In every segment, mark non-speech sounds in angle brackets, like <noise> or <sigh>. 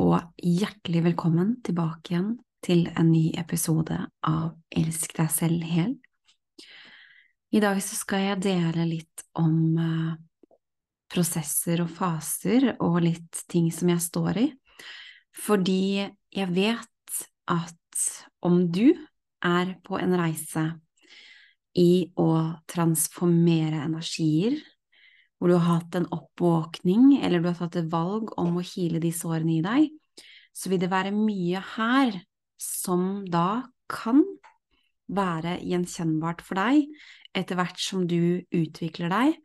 og hjertelig velkommen tilbake igjen til en ny episode av Elsk deg selv hel. I dag så skal jeg dele litt om uh, prosesser og faser og litt ting som jeg står i, fordi jeg vet at om du er på en reise i å transformere energier, hvor du har hatt en oppvåkning, eller du har tatt et valg om å hile de sårene i deg, så vil det være mye her som da kan være gjenkjennbart for deg etter hvert som du utvikler deg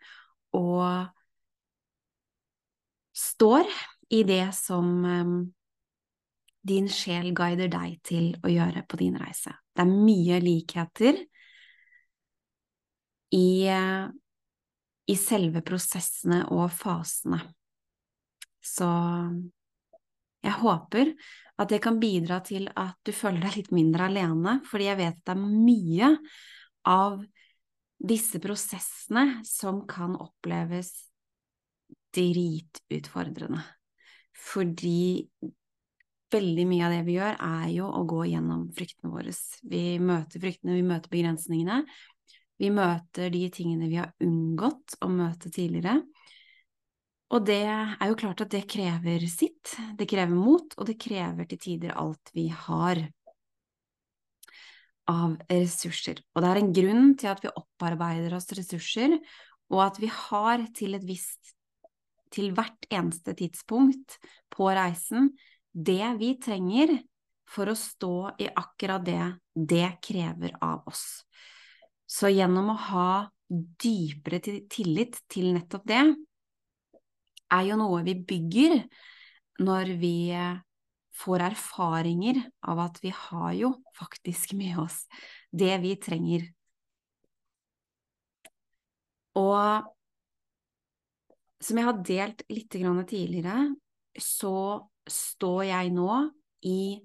og står i det som um, din sjel guider deg til å gjøre på din reise. Det er mye likheter i uh, i selve prosessene og fasene. Så jeg håper at det kan bidra til at du føler deg litt mindre alene, fordi jeg vet at det er mye av disse prosessene som kan oppleves dritutfordrende. Fordi veldig mye av det vi gjør, er jo å gå gjennom fryktene våre. Vi møter fryktene, vi møter begrensningene, vi møter de tingene vi har unngått å møte tidligere. Og det er jo klart at det krever sitt. Det krever mot, og det krever til tider alt vi har av ressurser. Og det er en grunn til at vi opparbeider oss ressurser, og at vi har til et visst til hvert eneste tidspunkt på reisen det vi trenger for å stå i akkurat det det krever av oss. Så gjennom å ha dypere tillit til nettopp det, er jo noe vi bygger når vi får erfaringer av at vi har jo faktisk med oss det vi trenger. Og som jeg har delt litt tidligere, så står jeg nå i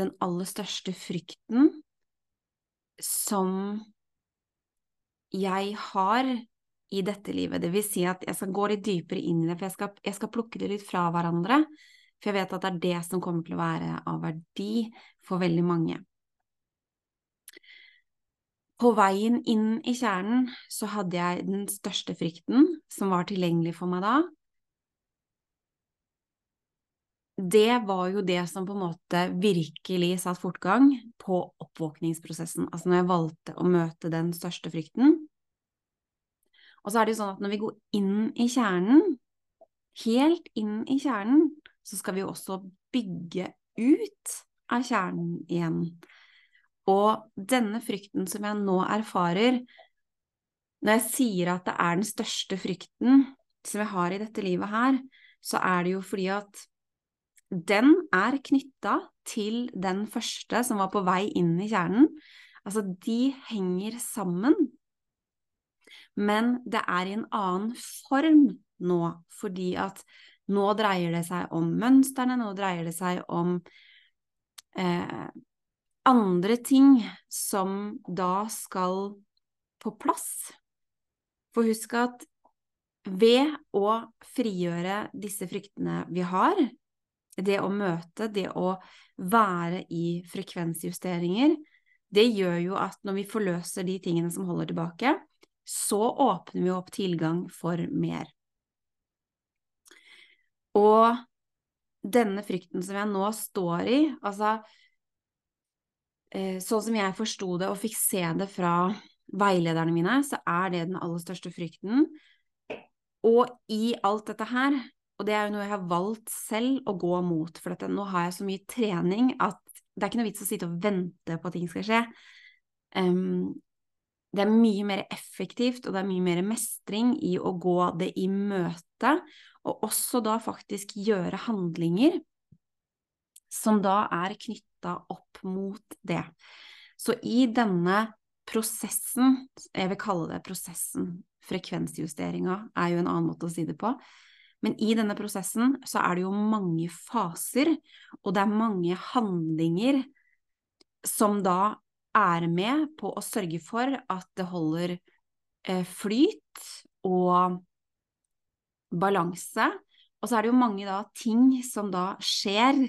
den aller største frykten som jeg har i dette livet. Det vil si at jeg skal gå litt dypere inn i det, for jeg skal, jeg skal plukke det litt fra hverandre. For jeg vet at det er det som kommer til å være av verdi for veldig mange. På veien inn i kjernen så hadde jeg den største frykten som var tilgjengelig for meg da. Det var jo det som på en måte virkelig satt fortgang på oppvåkningsprosessen. Altså når jeg valgte å møte den største frykten, og så er det jo sånn at når vi går inn i kjernen, helt inn i kjernen, så skal vi jo også bygge ut av kjernen igjen. Og denne frykten som jeg nå erfarer, når jeg sier at det er den største frykten som jeg har i dette livet her, så er det jo fordi at den er knytta til den første som var på vei inn i kjernen. Altså, de henger sammen men det er i en annen form nå, fordi at nå dreier det seg om mønstrene, nå dreier det seg om eh, andre ting som da skal på plass. For husk at ved å frigjøre disse fryktene vi har, det å møte, det å være i frekvensjusteringer, det gjør jo at når vi forløser de tingene som holder tilbake, så åpner vi opp tilgang for mer. Og denne frykten som jeg nå står i, altså eh, Sånn som jeg forsto det og fikk se det fra veilederne mine, så er det den aller største frykten. Og i alt dette her, og det er jo noe jeg har valgt selv å gå mot, for dette, nå har jeg så mye trening at det er ikke noe vits å sitte og vente på at ting skal skje. Um, det er mye mer effektivt, og det er mye mer mestring i å gå det i møte, og også da faktisk gjøre handlinger som da er knytta opp mot det. Så i denne prosessen, jeg vil kalle det prosessen, frekvensjusteringa er jo en annen måte å si det på, men i denne prosessen så er det jo mange faser, og det er mange handlinger som da er med på å sørge for at det holder eh, flyt og balanse. Og så er det jo mange da ting som da skjer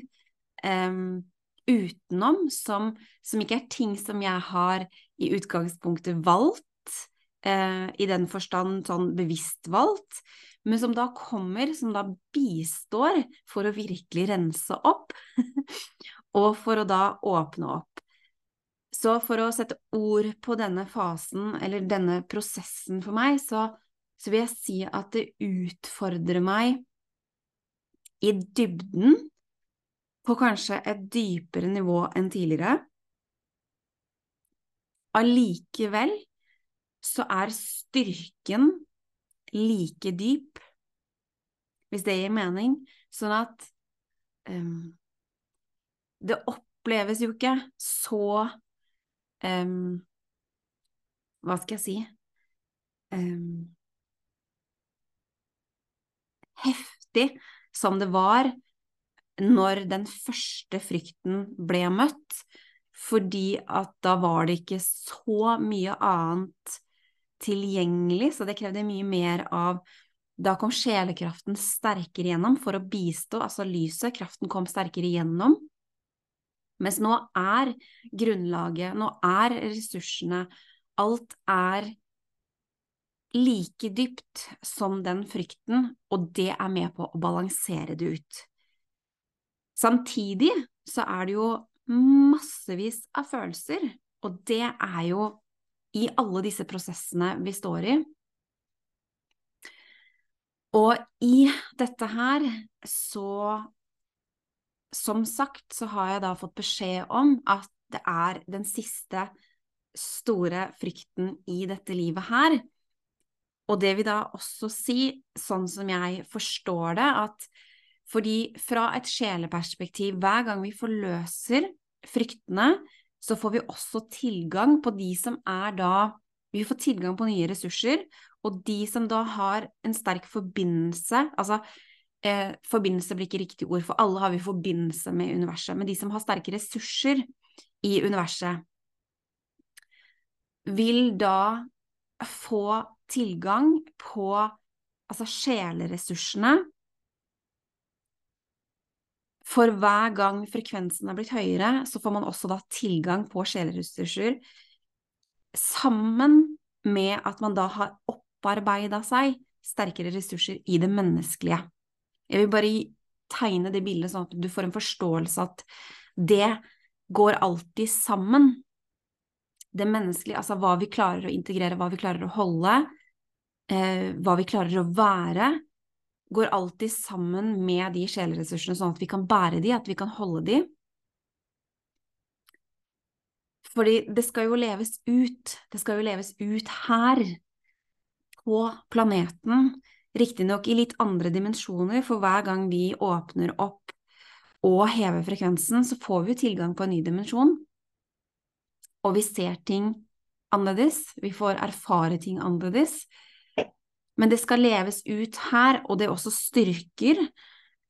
um, utenom, som, som, ikke er ting som jeg har i utgangspunktet valgt, uh, i den forstand sånn bevisst valgt, men som da kommer, som da bistår for å virkelig rense opp, <laughs> og for å da åpne opp. Så for å sette ord på denne fasen, eller denne prosessen for meg, så, så vil jeg si at det utfordrer meg i dybden på kanskje et dypere nivå enn tidligere. Allikevel så er styrken like dyp, hvis det gir mening, sånn at um, det oppleves jo ikke så um, Hva skal jeg si um, Heftig som det var når den første frykten ble møtt, fordi at da var det ikke så mye annet tilgjengelig, så det krevde mye mer av Da kom sjelekraften sterkere gjennom for å bistå, altså lyset, kraften kom sterkere gjennom. Mens nå er grunnlaget, nå er ressursene, alt er like dypt som den frykten, og det er med på å balansere det ut. Samtidig så er det jo massevis av følelser, og det er jo i alle disse prosessene vi står i. Og i dette her så Som sagt så har jeg da fått beskjed om at det er den siste store frykten i dette livet her. Og det vil da også si, sånn som jeg forstår det, at fordi fra et sjeleperspektiv, hver gang vi forløser fryktene, så får vi også tilgang på de som er da Vi får tilgang på nye ressurser, og de som da har en sterk forbindelse Altså, eh, forbindelse blir ikke riktig ord, for alle har vi forbindelse med universet, men de som har sterke ressurser i universet, vil da få tilgang på altså sjeleressursene for hver gang frekvensen er blitt høyere, så får man også da tilgang på sjeleressurser sammen med at man da har opparbeida seg sterkere ressurser i det menneskelige. Jeg vil bare tegne det bildet sånn at du får en forståelse at det går alltid sammen. Det menneskelige, altså hva vi klarer å integrere, hva vi klarer å holde, eh, hva vi klarer å være, går alltid sammen med de sjeleressursene, sånn at vi kan bære de, at vi kan holde de. Fordi det skal jo leves ut. Det skal jo leves ut her, på planeten. Riktignok i litt andre dimensjoner, for hver gang vi åpner opp og hever frekvensen, så får vi jo tilgang på en ny dimensjon. Og vi ser ting annerledes, vi får erfare ting annerledes. Men det skal leves ut her, og det også styrker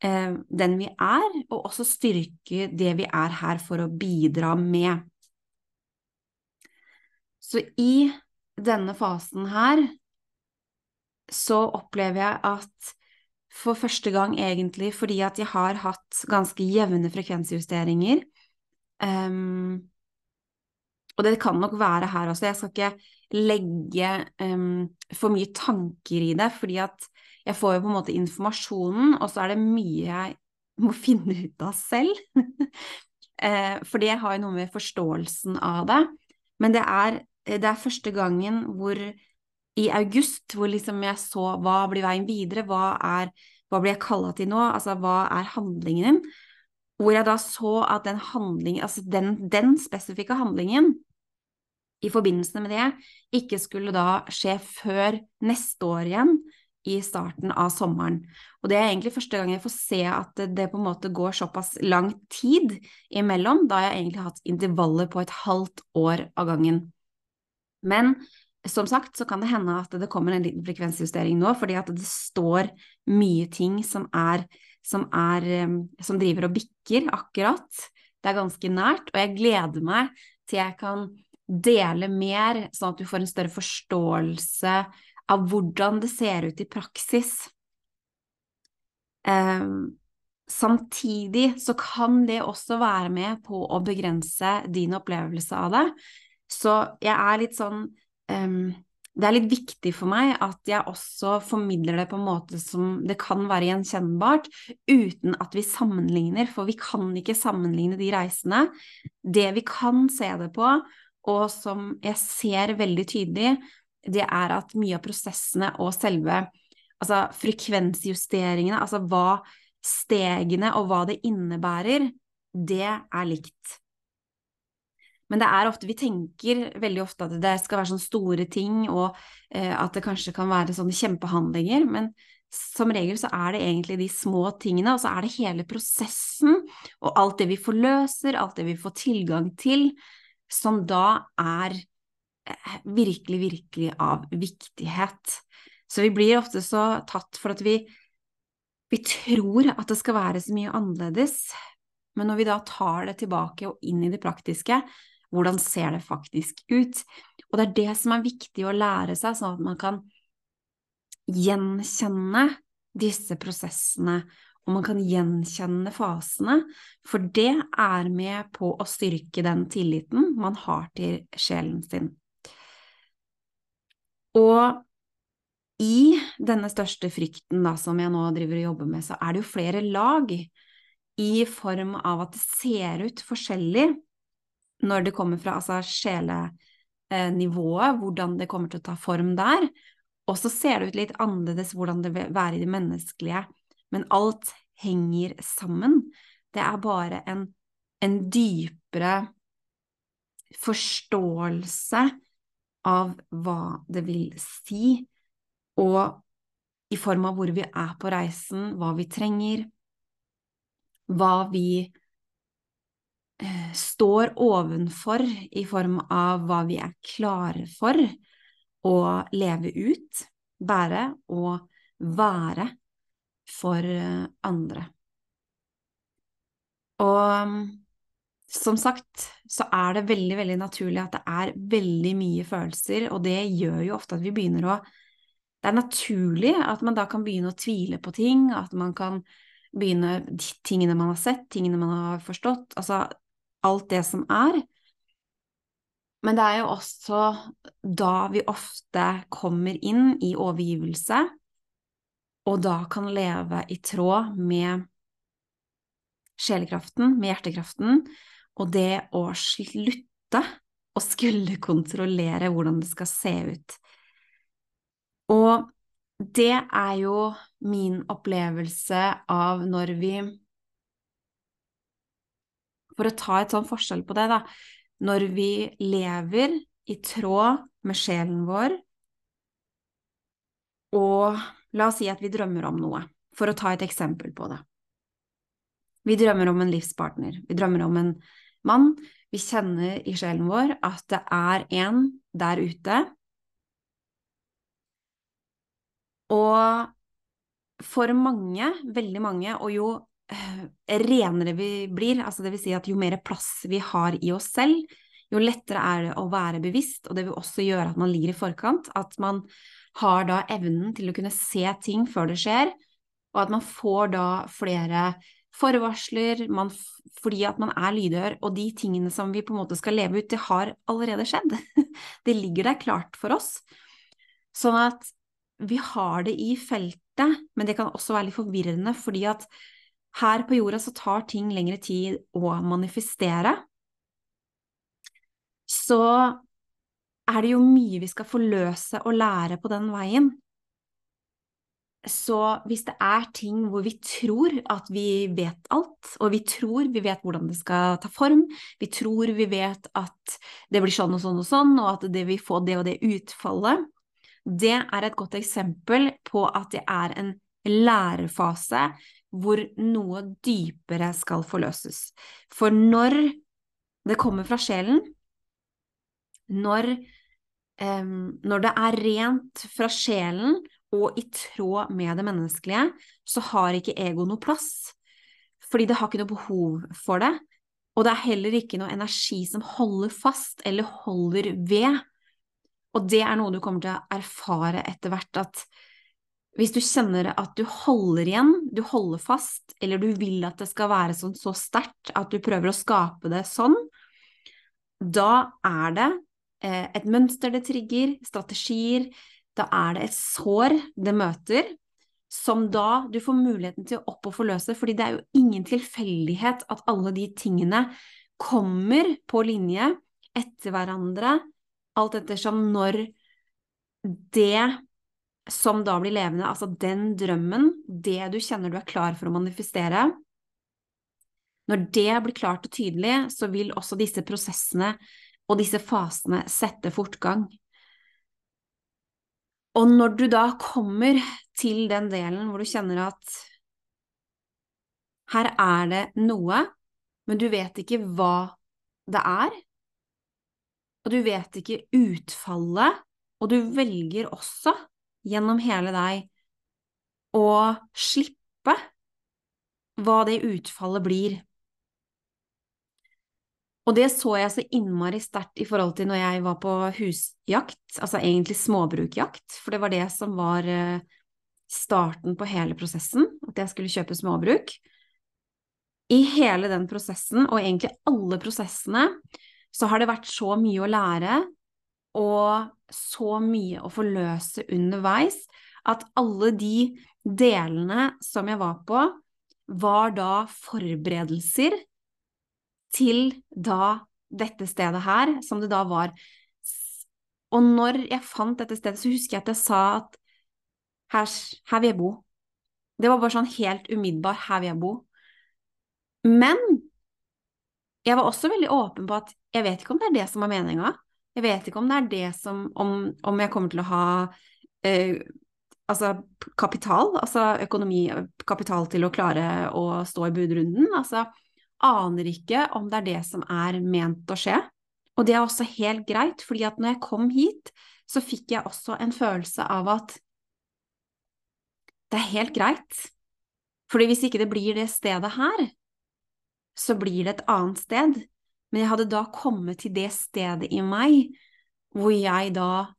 eh, den vi er, og også styrker det vi er her for å bidra med. Så i denne fasen her så opplever jeg at for første gang egentlig fordi at jeg har hatt ganske jevne frekvensjusteringer um, Og det kan nok være her også, jeg skal ikke legge um, for mye tanker i det, fordi at jeg får jo på en måte informasjonen, og så er det mye jeg må <laughs> finne ut av selv. <laughs> eh, fordi jeg har jo noe med forståelsen av det. Men det er, det er første gangen hvor i august, hvor liksom jeg så hva blir veien videre, hva, er, hva blir jeg kalla til nå, altså hva er handlingen din? Hvor jeg da så at den handlingen, altså den, den spesifikke handlingen, i forbindelse med det ikke skulle da skje før neste år igjen, i starten av sommeren. Og det er egentlig første gang jeg får se at det, på en måte går såpass lang tid imellom, da jeg egentlig har hatt intervaller på et halvt år av gangen. Men som sagt så kan det hende at det kommer en liten frekvensjustering nå, fordi at det står mye ting som er som, er, eh, som driver og bikker akkurat. Det er ganske nært, og jeg gleder meg til jeg kan dele mer, sånn at du får en større forståelse av hvordan det ser ut i praksis. Um, samtidig så kan det også være med på å begrense din opplevelse av det. Så jeg er litt sånn um, det er litt viktig for meg at jeg også formidler det på en måte som det kan være gjenkjennbart, uten at vi sammenligner, for vi kan ikke sammenligne de reisene. Det vi kan se det på, og som jeg ser veldig tydelig, det er at mye av prosessene og selve altså frekvensjusteringene, altså hva stegene og hva det innebærer, det er likt. Men det er ofte, vi tenker veldig ofte at det skal være sånne store ting, og eh, at det kanskje kan være sånne kjempehandlinger, men som regel så er det egentlig de små tingene, og så er det hele prosessen og alt det vi forløser, alt det vi får tilgang til, som da er eh, virkelig, virkelig av viktighet. Så vi blir ofte så tatt for at vi, vi tror at det skal være så mye annerledes, men når vi da tar det tilbake og inn i det praktiske, hvordan ser det faktisk ut? Og det er det som er viktig å lære seg, sånn at man kan gjenkjenne disse prosessene, og man kan gjenkjenne fasene, for det er med på å styrke den tilliten man har til sjelen sin. Og i denne største frykten da, som jeg nå driver og jobber med, så er det jo flere lag i form av at det ser ut forskjellig når det kommer fra altså sjelenivået, hvordan det kommer til å ta form der. Og så ser det ut litt annerledes hvordan det vil være i det menneskelige, men alt henger sammen. Det er bare en, en dypere forståelse av hva det vil si, og i form av hvor vi er på reisen, hva vi trenger, hva vi Eh, står ovenfor i form av hva vi er klare for å leve ut, bære og være for eh, andre. Og som sagt så er det veldig, veldig naturlig at det er veldig mye følelser, og det gjør jo ofte at vi begynner å Det er naturlig at man da kan begynne å tvile på ting, at man kan begynne tingene man har sett, tingene man har forstått. Altså, alt det som er. Men det er jo også da vi ofte kommer inn i overgivelse, og da kan leve i tråd med sjelekraften, med hjertekraften, og det å slutte å skulle kontrollere hvordan det skal se ut. Og det er jo min opplevelse av når vi for å ta et sånn forskjell på det, da, når vi lever i tråd med sjelen vår, og la oss si at vi drømmer om noe, for å ta et eksempel på det. Vi drømmer om en livspartner, vi drømmer om en mann. Vi kjenner i sjelen vår at det er en der ute. Og for mange, veldig mange, og jo <sighs> renere vi blir, altså det vil si at jo mer plass vi har i oss selv, jo lettere er det å være bevisst, og det vil også gjøre at man ligger i forkant, at man har da evnen til å kunne se ting før det skjer, og at man får da flere forvarsler, man, fordi at man er lydhør, og de tingene som vi på en måte skal leve ut, det har allerede skjedd. <laughs> Det ligger der klart for oss. Sånn at vi har det i feltet, men det kan også være litt forvirrende, fordi at her på jorda så tar ting lengre tid å manifestere. Så er det jo mye vi skal forløse og lære på den veien. Så hvis det er ting hvor vi tror at vi vet alt, og vi tror vi vet hvordan det skal ta form, vi tror vi vet at det blir sånn og sånn og sånn, og at det vil få det og det utfallet, det er et godt eksempel på at det er en lærefase hvor noe dypere skal forløses. For når det kommer fra sjelen, når, um, når det er rent fra sjelen og i tråd med det menneskelige, så har ikke ego noe plass. Fordi det har ikke noe behov for det. Og det er heller ikke noe energi som holder fast eller holder ved. Og det er noe du kommer til å erfare etter hvert, at hvis du kjenner at du holder igjen, du holder fast, eller du vil at det skal være sånn så sterkt at du prøver å skape det sånn, da er det eh, et mønster det trigger, strategier, da er det et sår det møter, som da du får muligheten til å opp og forløse, fordi det er jo ingen tilfeldighet at alle de tingene kommer på linje etter hverandre, alt ettersom når det som da blir levende, altså den drømmen, det du kjenner du er klar for å manifestere, når det blir klart og tydelig, så vil også disse prosessene og disse fasene sette fortgang. Og når du da kommer til den delen hvor du kjenner at her er det noe, men du vet ikke hva det er, og du vet ikke utfallet, og du velger også gjennom hele deg og slippe hva det utfallet blir. Og det så jeg så innmari sterkt i forhold til når jeg var på husjakt, altså egentlig småbrukjakt, for det var det som var eh, starten på hele prosessen, at jeg skulle kjøpe småbruk. I hele den prosessen, og egentlig alle prosessene, så har det vært så mye å lære og så mye å forløse underveis at alle de delene som jeg var på, var da forberedelser til da dette stedet her, som det da var. Og når jeg fant dette stedet, så husker jeg at jeg sa at her, her vil jeg bo. Det var bare sånn helt umiddelbar her vil jeg bo. Men jeg var også veldig åpen på at jeg vet ikke om det er det som er meninga. Jeg vet ikke om det er det som Om, om jeg kommer til å ha eh, altså kapital, altså økonomi, kapital til å klare å stå i budrunden. Altså aner ikke om det er det som er ment å skje. Og det er også helt greit, fordi at når jeg kom hit, så fikk jeg også en følelse av at det er helt greit. Fordi hvis ikke det blir det stedet her, så blir det et annet sted. Men jeg hadde da kommet til det stedet i meg hvor jeg da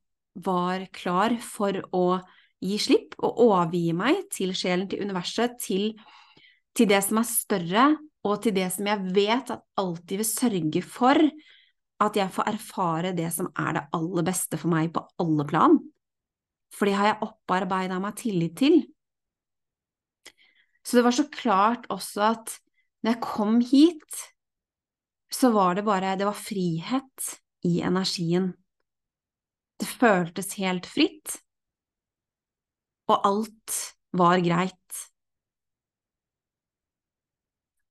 var klar for å gi slipp og overgi meg til sjelen, til universet, til, til det som er større, og til det som jeg vet at alltid vil sørge for at jeg får erfare det som er det aller beste for meg på alle plan. For det har jeg opparbeida meg tillit til. Så det var så klart også at når jeg kom hit, så var det bare Det var frihet i energien. Det føltes helt fritt, og alt var greit.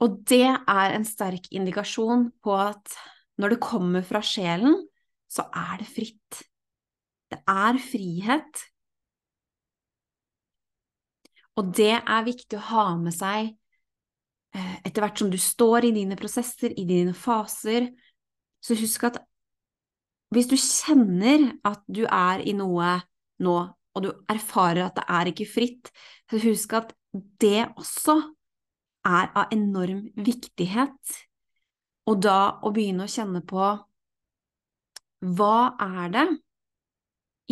Og det er en sterk indikasjon på at når det kommer fra sjelen, så er det fritt. Det er frihet. Og det er viktig å ha med seg etter hvert som du står i dine prosesser, i dine faser. Så husk at hvis du kjenner at du er i noe nå, og du erfarer at det er ikke fritt, så husk at det også er av enorm viktighet. Og da å begynne å kjenne på hva er det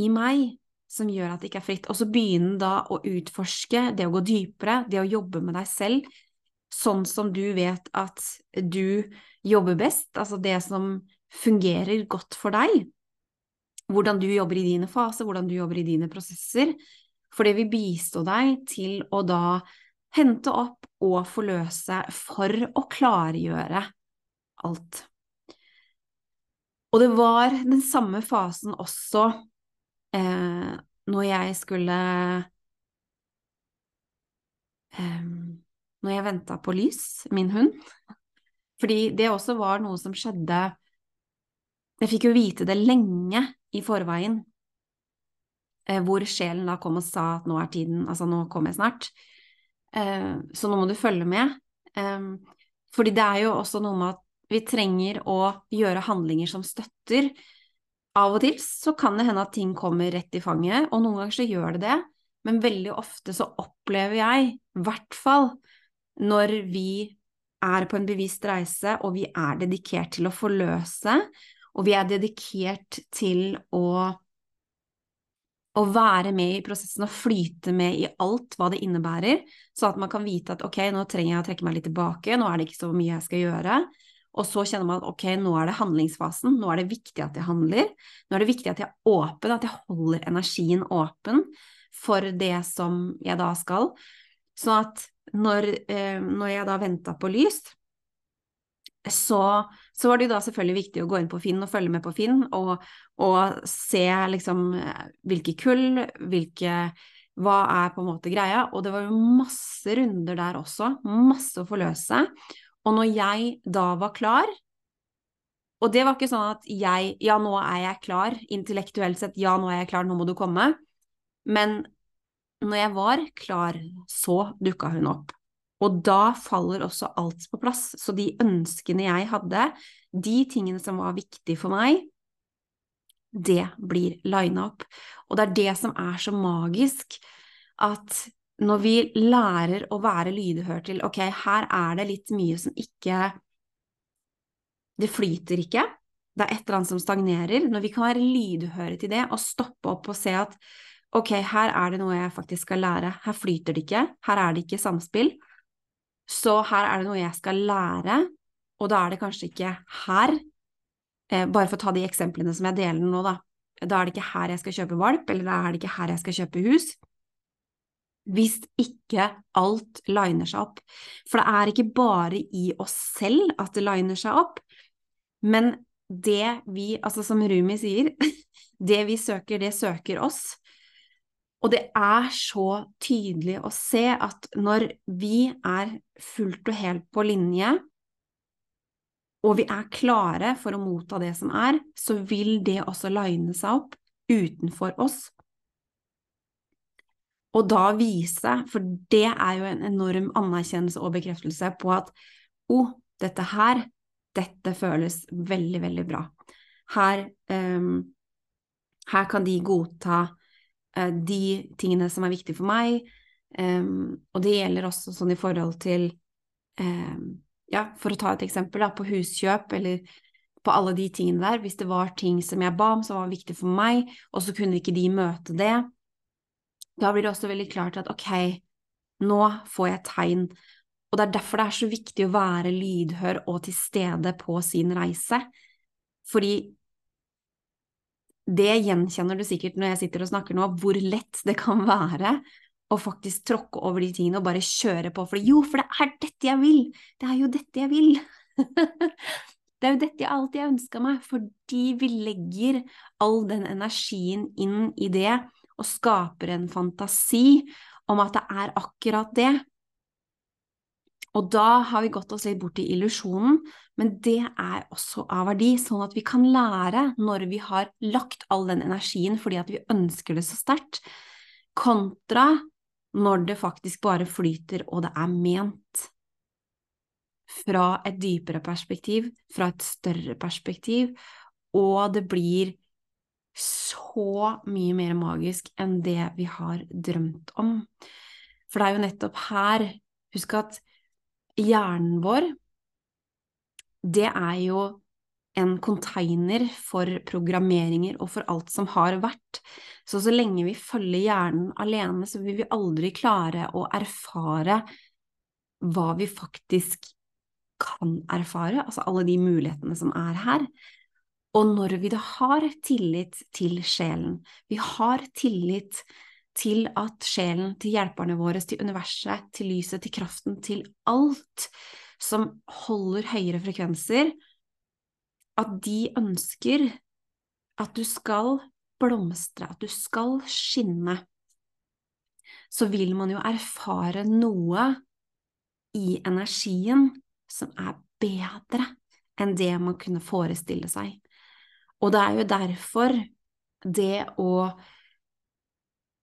i meg som gjør at det ikke er fritt, og så begynne da å utforske, det å gå dypere, det å jobbe med deg selv, sånn som du vet at du jobber best, altså det som fungerer godt for deg. Hvordan du jobber i dine faser, hvordan du jobber i dine prosesser. For det vil bistå deg til å da hente opp og forløse for å klargjøre alt. Og det var den samme fasen også eh, når jeg skulle eh, Når jeg venta på lys, min hund. Fordi det også var noe som skjedde Jeg fikk jo vite det lenge i forveien. eh, hvor sjelen da kom og sa at nå er tiden, altså nå kommer jeg snart. Eh, så nå må du følge med. Fordi det er jo også noe med at vi trenger å gjøre handlinger som støtter. Av og til så kan det hende at ting kommer rett i fanget, og noen ganger så gjør det det, men veldig ofte så opplever jeg, i hvert fall når vi er på en bevisst reise, og vi er dedikert til å forløse, og vi er dedikert til å, å være med i prosessen og flyte med i alt hva det innebærer, så at man kan vite at ok, nå trenger jeg å trekke meg litt tilbake, nå er det ikke så mye jeg skal gjøre. Og så kjenner man at ok, nå er det handlingsfasen, nå er det viktig at jeg handler, nå er det viktig at jeg er åpen, at jeg holder energien åpen for det som jeg da skal. Sånn at når, eh, når jeg da venta på lys, så, så, var det jo da selvfølgelig viktig å gå inn på Finn og følge med på Finn og, og se liksom hvilke kull, hvilke hva er på en måte greia? Og det var jo masse runder der også, masse å forløse. Og når jeg da var klar, og det var ikke sånn at jeg Ja, nå er jeg klar, intellektuelt sett, ja, nå er jeg klar, nå må du komme. Men når jeg var klar, så dukka hun opp. Og da faller også alt på plass. Så de ønskene jeg hadde, de tingene som var viktige for meg, det blir lina opp. Og det er det som er så magisk, at når vi lærer å være lydhør til ok, her er det litt mye som ikke Det flyter ikke. Det er et eller annet som stagnerer. Når vi kan være lydhøre til det og stoppe opp og se at ok, her er det noe jeg faktisk skal lære, her flyter det ikke, her er det ikke samspill, så her er det noe jeg skal lære, og da er det kanskje ikke her, eh, bare for å ta de eksemplene som jeg deler nå, da, da er det ikke her jeg skal kjøpe valp, eller da er det ikke her jeg skal kjøpe hus, hvis ikke alt liner seg opp. For det er ikke bare i oss selv at det liner seg opp, men det vi, altså som Rumi sier, <laughs> det vi søker, det søker oss. Og det er så tydelig å se at når vi er fullt og helt på linje, og vi er klare for å motta det som er, så vil det også line seg opp utenfor oss og da vise, for det er jo en enorm anerkjennelse og bekreftelse på at å, oh, dette her, dette føles veldig, veldig bra. Her, um, her kan de godta de tingene som er viktige for meg, og det gjelder også sånn i forhold til Ja, for å ta et eksempel, da, på huskjøp eller på alle de tingene der, hvis det var ting som jeg ba om som var viktig for meg, og så kunne ikke de møte det, da blir det også veldig klart at ok, nå får jeg tegn. Og det er derfor det er så viktig å være lydhør og til stede på sin reise. Fordi det gjenkjenner du sikkert når jeg sitter og snakker nå, hvor lett det kan være å faktisk tråkke over de tingene og bare kjøre på. For jo, for det er dette jeg vil! Det er jo dette jeg vil! <laughs> det er jo dette jeg alltid har ønska meg, fordi vi legger all den energien inn i det og skaper en fantasi om at det er akkurat det. Og da har vi gått oss litt bort i illusjonen, men det er også av verdi, sånn at vi kan lære når vi har lagt all den energien fordi at vi ønsker det så sterkt, kontra når det faktisk bare flyter og det er ment. Fra et dypere perspektiv, fra et større perspektiv, og det blir så mye mer magisk enn det vi har drømt om. For det er jo nettopp her Husk at hjernen vår, det er jo en container for programmeringer og for alt som har vært. Så så lenge vi følger hjernen alene, så vil vi aldri klare å erfare hva vi faktisk kan erfare, altså alle de mulighetene som er her. Og når vi da har tillit til sjelen, vi har tillit til at sjelen, til hjelperne våre, til universet, til lyset, til kraften, til alt som holder høyere frekvenser, at de ønsker at du skal blomstre, at du skal skinne, så vil man jo erfare noe i energien som er bedre enn det man kunne forestille seg. Og det er jo derfor det å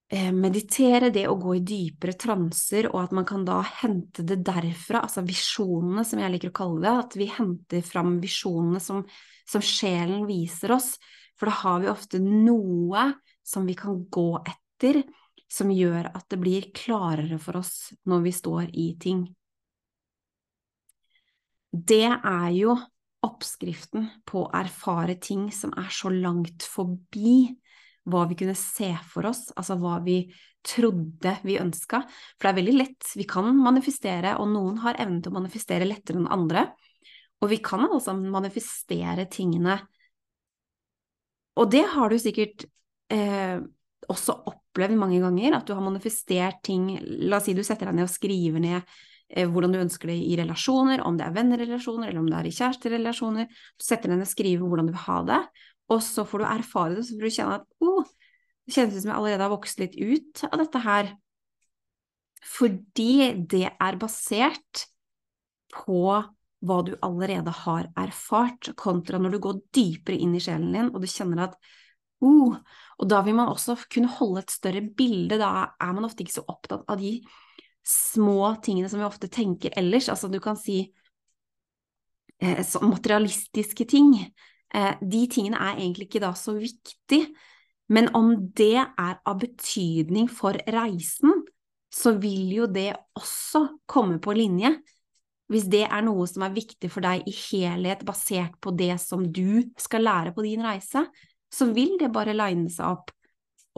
meditere, det å gå i dypere transer, og at man kan da hente det derfra, altså visjonene, som jeg liker å kalle det, at vi henter fram visjonene som, som sjelen viser oss, for da har vi ofte noe som vi kan gå etter, som gjør at det blir klarere for oss når vi står i ting. Det er jo oppskriften på å erfare ting som er så langt forbi hva vi kunne se for oss, altså hva vi trodde vi ønska. For det er veldig lett, vi kan manifestere, og noen har evnen til å manifestere lettere enn andre. Og vi kan altså manifestere tingene Og det har du sikkert eh, også opplevd mange ganger, at du har manifestert ting La oss si du setter deg ned og skriver ned eh, hvordan du ønsker det i relasjoner, om det er vennerelasjoner eller om det er i kjæresterelasjoner. Du setter deg ned og skriver hvordan du vil ha det, og så får du erfare det, så får du kjenne at oh, det kjennes som jeg allerede har vokst litt ut av dette her. Fordi det er basert på hva du allerede har erfart, kontra når du går dypere inn i sjelen din og du kjenner at oh, og da vil man også kunne holde et større bilde, da er man ofte ikke så opptatt av de små tingene som vi ofte tenker ellers. Altså du kan si eh, materialistiske ting. Eh, de tingene er egentlig ikke da så viktig, men om det er av betydning for reisen, så vil jo det også komme på linje. Hvis det er noe som er viktig for deg i helhet, basert på det som du skal lære på din reise, så vil det bare line seg opp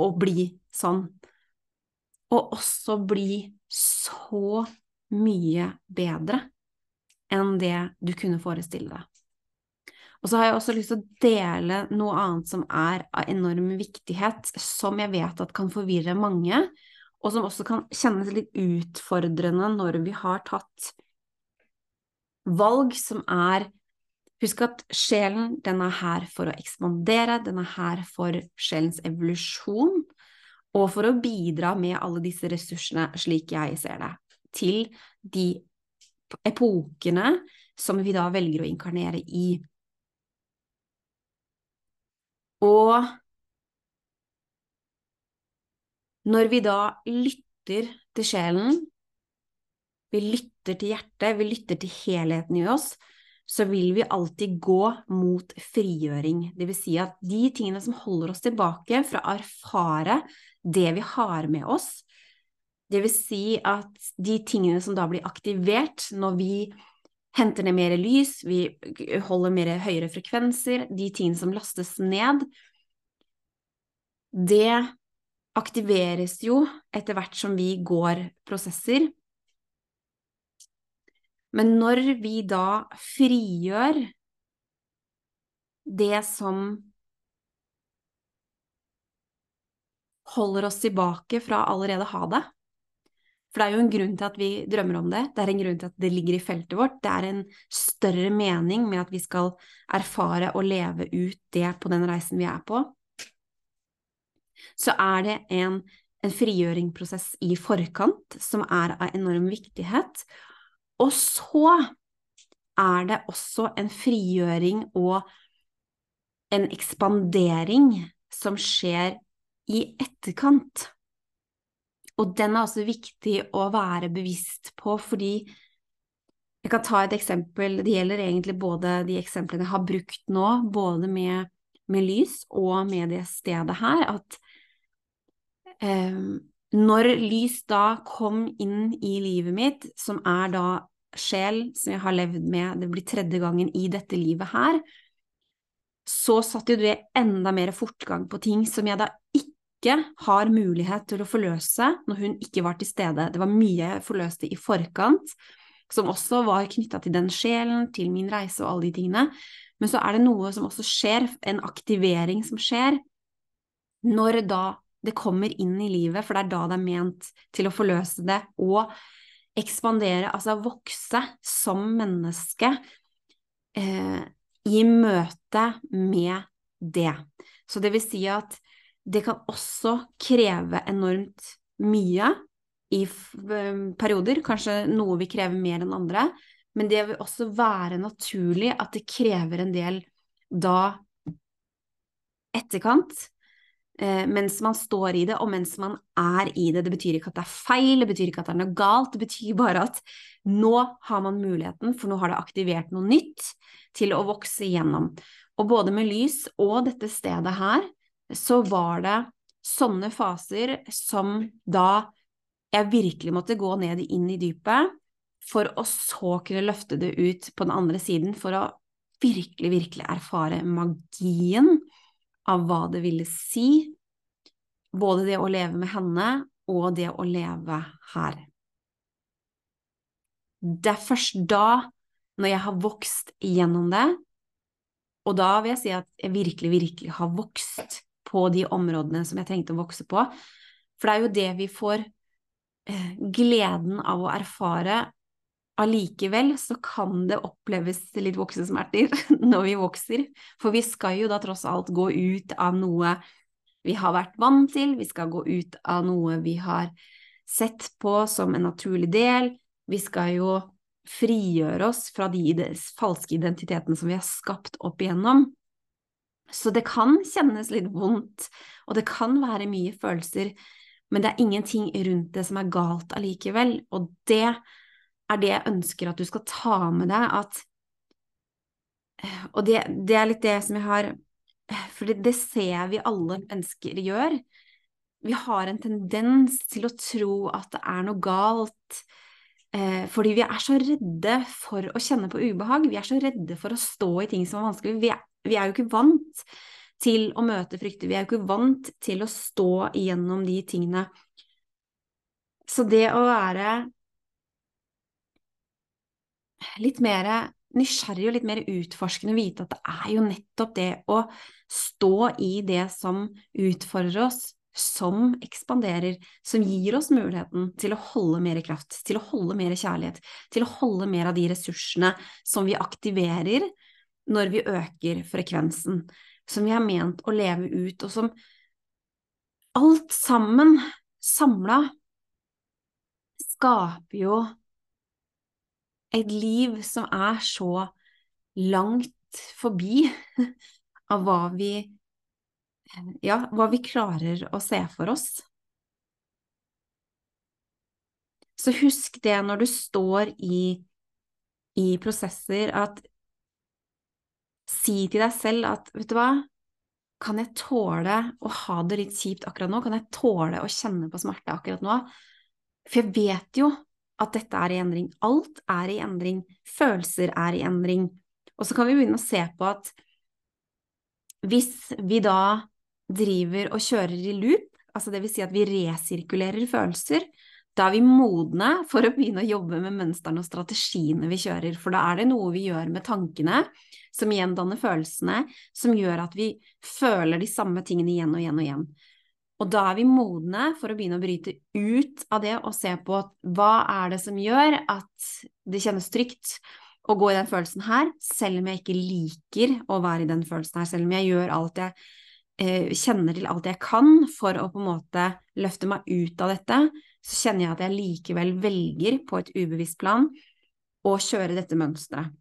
og bli sånn. Og også bli så mye bedre enn det du kunne forestille deg. Og så har jeg også lyst til å dele noe annet som er av enorm viktighet, som jeg vet at kan forvirre mange, og som også kan kjennes litt utfordrende når vi har tatt valg som er Husk at sjelen, den er her for å ekspandere, den er her for sjelens evolusjon, og for å bidra med alle disse ressursene, slik jeg ser det, til de epokene som vi da velger å inkarnere i. Og når vi da lytter til sjelen, vi lytter til hjertet, vi lytter til helheten i oss, så vil vi alltid gå mot frigjøring. Det vil si at de tingene som holder oss tilbake fra å erfare det vi har med oss, det vil si at de tingene som da blir aktivert når vi henter ned mer lys, vi holder mer høyere frekvenser, de tingene som lastes ned, det aktiveres jo etter hvert som vi går prosesser. Men når vi da frigjør det som holder oss tilbake fra allerede å ha det For det er jo en grunn til at vi drømmer om det, det er en grunn til at det ligger i feltet vårt, det er en større mening med at vi skal erfare og leve ut det på den reisen vi er på. Så er det en, en frigjøringsprosess i forkant som er av enorm viktighet, og så er det også en frigjøring og en ekspandering som skjer i etterkant. Og den er også viktig å være bevisst på, fordi jeg kan ta et eksempel, det gjelder egentlig både de eksemplene jeg har brukt nå, både med, med lys og med det stedet her, at eh, når lys da kom inn i livet mitt, som er da sjel som jeg har levd med, det blir tredje gangen i dette livet her, så satte jo det enda mer fortgang på ting som jeg da ikke har mulighet til å forløse når hun ikke var til stede. Det var mye jeg forløste i forkant, som også var knytta til den sjelen, til min reise og alle de tingene. Men så er det noe som også skjer, en aktivering som skjer, når da det kommer inn i livet, for det er da det er ment til å forløse det, og ekspandere, altså vokse som menneske eh, i møte med det. Så det vil si at det kan også kreve enormt mye i eh, perioder, kanskje noe vil kreve mer enn andre, men det vil også være naturlig at det krever en del da etterkant eh, mens man står i det, og mens man er i det. Det betyr ikke at det er feil, det betyr ikke at det er noe galt, det betyr bare at nå har man muligheten, for nå har det aktivert noe nytt til å vokse igjennom. Og både med lys og dette stedet her, så var det sånne faser som da jeg virkelig måtte gå ned inn i dypet, for å så kunne løfte det ut på den andre siden, for å virkelig, virkelig erfare magien av hva det ville si, både det å leve med henne og det å leve her. Det er først da, når jeg har vokst gjennom det, og da vil jeg si at jeg virkelig, virkelig har vokst på de områdene som jeg trengte å vokse på, for det er jo det vi får eh, gleden av å erfare. Allikevel så kan det oppleves litt voksesmerter <laughs> når vi vokser, for vi skal jo da tross alt gå ut av noe vi har vært vant til, vi skal gå ut av noe vi har sett på som en naturlig del, vi skal jo frigjøre oss fra de falske identitetene som vi har skapt opp igjennom. Så det kan kjennes litt vondt, og det kan være mye følelser, men det er ingenting rundt det som er galt allikevel, og det er det jeg ønsker at du skal ta med deg, at Og det, det er litt det som jeg har For det, det ser vi alle mennesker gjør. Vi har en tendens til å tro at det er noe galt. Eh, fordi vi er så redde for å kjenne på ubehag. Vi er så redde for å stå i ting som er vanskelig. Vi er, vi er jo ikke vant til å møte frykter. Vi er jo ikke vant til å stå igjennom de tingene. Så det å være litt mer nysgjerrig og litt mer utforskende, vite at det er jo nettopp det å stå i det som utfordrer oss, som ekspanderer, som gir oss muligheten til å holde mer kraft, til å holde mer kjærlighet, til å holde mer av de ressursene som vi aktiverer når vi øker frekvensen, som vi har ment å leve ut, og som alt sammen samla skaper jo et liv som er så langt forbi av hva vi ja, hva vi klarer å se for oss. Så husk det når du står i, i prosesser, at si til deg selv at vet du hva, kan jeg tåle å ha det litt kjipt akkurat nå? Kan jeg tåle å kjenne på smerte akkurat nå? For jeg vet jo at dette er i endring. Alt er i endring. Følelser er i endring. Og så kan vi begynne å se på at hvis vi da driver og kjører i loop, altså det vil si at vi resirkulerer følelser, da er vi modne for å begynne å jobbe med mønstrene og strategiene vi kjører, for da er det noe vi gjør med tankene, som igjen danner følelsene, som gjør at vi føler de samme tingene igjen og igjen og igjen. Og da er vi modne for å begynne å bryte ut av det og se på hva er det som gjør at det kjennes trygt å gå i den følelsen her, selv om jeg ikke liker å være i den følelsen her, selv om jeg gjør alt jeg eh, kjenner til alt jeg kan for å på en måte løfte meg ut av dette, så kjenner jeg at jeg likevel velger på et ubevisst plan å kjøre dette mønsteret.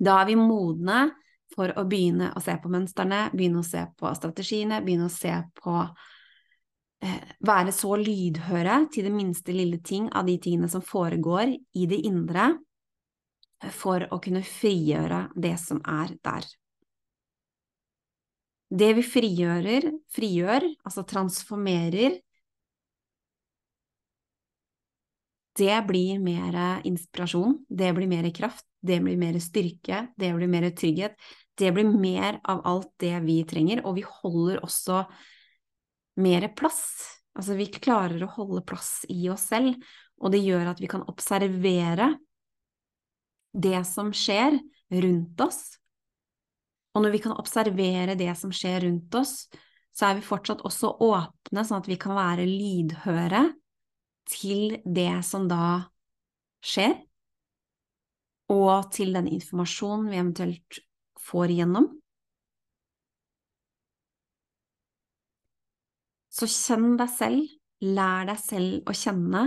Da er vi modne for å begynne å se på mønstrene, begynne å se på strategiene, begynne å se på Eh, være så lydhøre til det minste lille ting av de tingene som foregår i det indre, for å kunne frigjøre det som er der. Det vi frigjører, frigjør, altså transformerer, det blir mer inspirasjon, det blir mer kraft, det blir mer styrke, det blir mer trygghet, det blir mer av alt det vi trenger, og vi holder også mer plass. Altså, vi klarer å holde plass i oss selv, og det gjør at vi kan observere det som skjer rundt oss. Og når vi kan observere det som skjer rundt oss, så er vi fortsatt også åpne, sånn at vi kan være lydhøre til det som da skjer, og til den informasjonen vi eventuelt får igjennom. Så kjenn deg selv, lær deg selv å kjenne,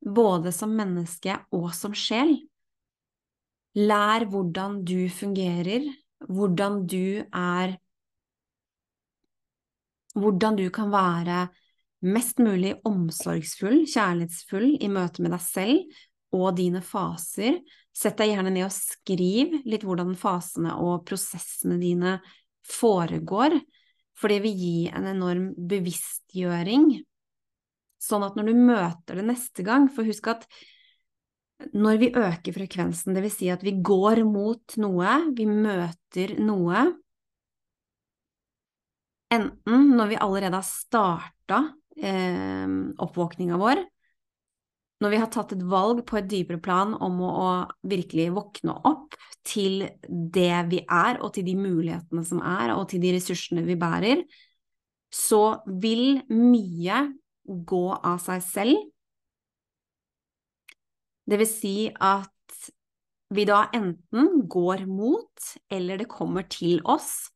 både som menneske og som sjel. Lær hvordan du fungerer, hvordan du er hvordan du kan være mest mulig omsorgsfull, kjærlighetsfull i møte med deg selv og dine faser. Sett deg gjerne ned og skriv litt hvordan fasene og prosessene dine foregår, for det vil gi en enorm bevisstgjøring. Sånn at når du møter det neste gang, for husk at når vi øker frekvensen, vil si at vi går mot noe, vi møter noe, enten når vi allerede har starta eh, oppvåkninga vår, når vi har tatt et valg på et dypere plan om å, å, virkelig våkne opp til det vi er, og til de mulighetene som er, og til de ressursene vi bærer, så vil mye gå av seg selv. Det vil si at vi da enten går mot, eller det kommer til oss,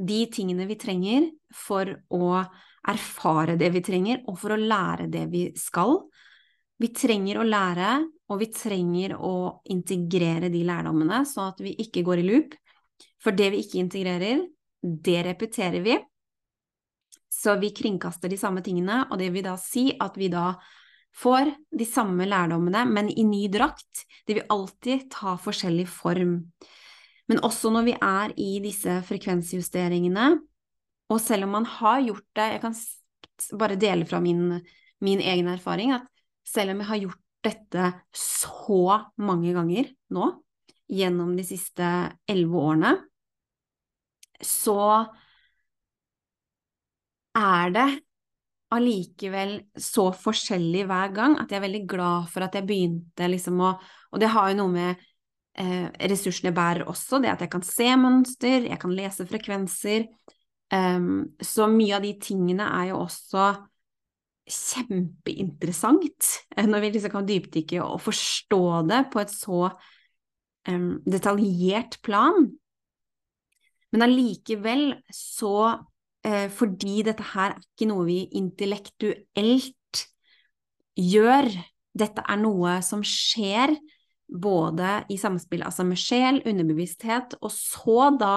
de tingene vi trenger for å erfare det vi trenger, og for å lære det vi skal. Vi trenger å lære, og vi trenger å integrere de lærdommene, sånn at vi ikke går i loop. For det vi ikke integrerer, det repeterer vi. Så vi kringkaster de samme tingene, og det vil da si at vi da får de samme lærdommene, men i ny drakt. De vil alltid ta forskjellig form. Men også når vi er i disse frekvensjusteringene, og selv om man har gjort det Jeg kan bare dele fra min, min egen erfaring at selv om jeg har gjort dette så mange ganger nå, gjennom de siste elleve årene, så er det allikevel så forskjellig hver gang at jeg er veldig glad for at jeg begynte liksom å Og det har jo noe med eh, ressursene bærer også, det at jeg kan se mønster, jeg kan lese frekvenser, Um, så mye av de tingene er jo også kjempeinteressant eh, når vi liksom kan dypdykke og forstå det på et så um, detaljert plan. Men allikevel så uh, Fordi dette her er ikke noe vi intellektuelt gjør, dette er noe som skjer både i samspill altså med sjel, underbevissthet, og så da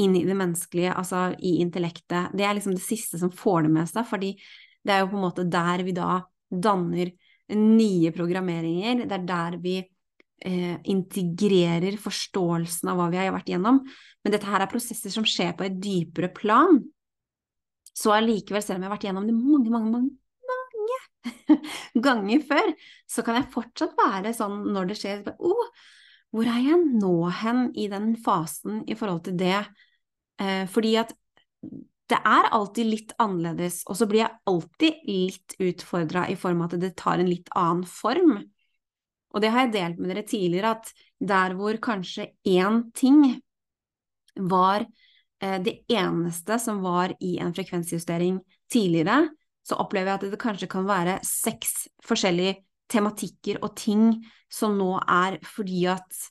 inn i det menneskelige, altså i intellektet. Det er liksom det siste som får det med seg, fordi det er jo på en måte der vi da danner nye programmeringer. Det er der vi eh, integrerer forståelsen av hva vi har vært igjennom. Men dette her er prosesser som skjer på et dypere plan. Så allikevel, selv om jeg har vært igjennom det mange, mange, mange mange <laughs> ganger før, så kan jeg fortsatt være sånn når det skjer oh, hvor er jeg nå hen i den fasen i forhold til det fordi at det er alltid litt annerledes, og så blir jeg alltid litt utfordra i form av at det tar en litt annen form. Og det har jeg delt med dere tidligere, at der hvor kanskje én ting var eh, det eneste som var i en frekvensjustering tidligere, så opplever jeg at det kanskje kan være seks forskjellige tematikker og ting som nå er fordi at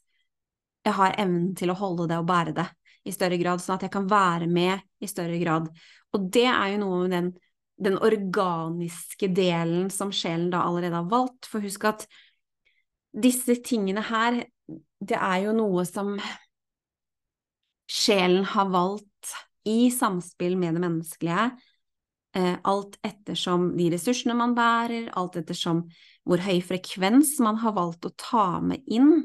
jeg har evnen til å holde det og bære det i større grad, sånn at jeg kan være med i større grad. Og det er jo noe med den, den organiske delen som sjelen da allerede har valgt. For husk at disse tingene her, det er jo noe som sjelen har valgt i samspill med det menneskelige. Eh, alt ettersom de ressursene man bærer, alt ettersom hvor høy frekvens man har valgt å ta med inn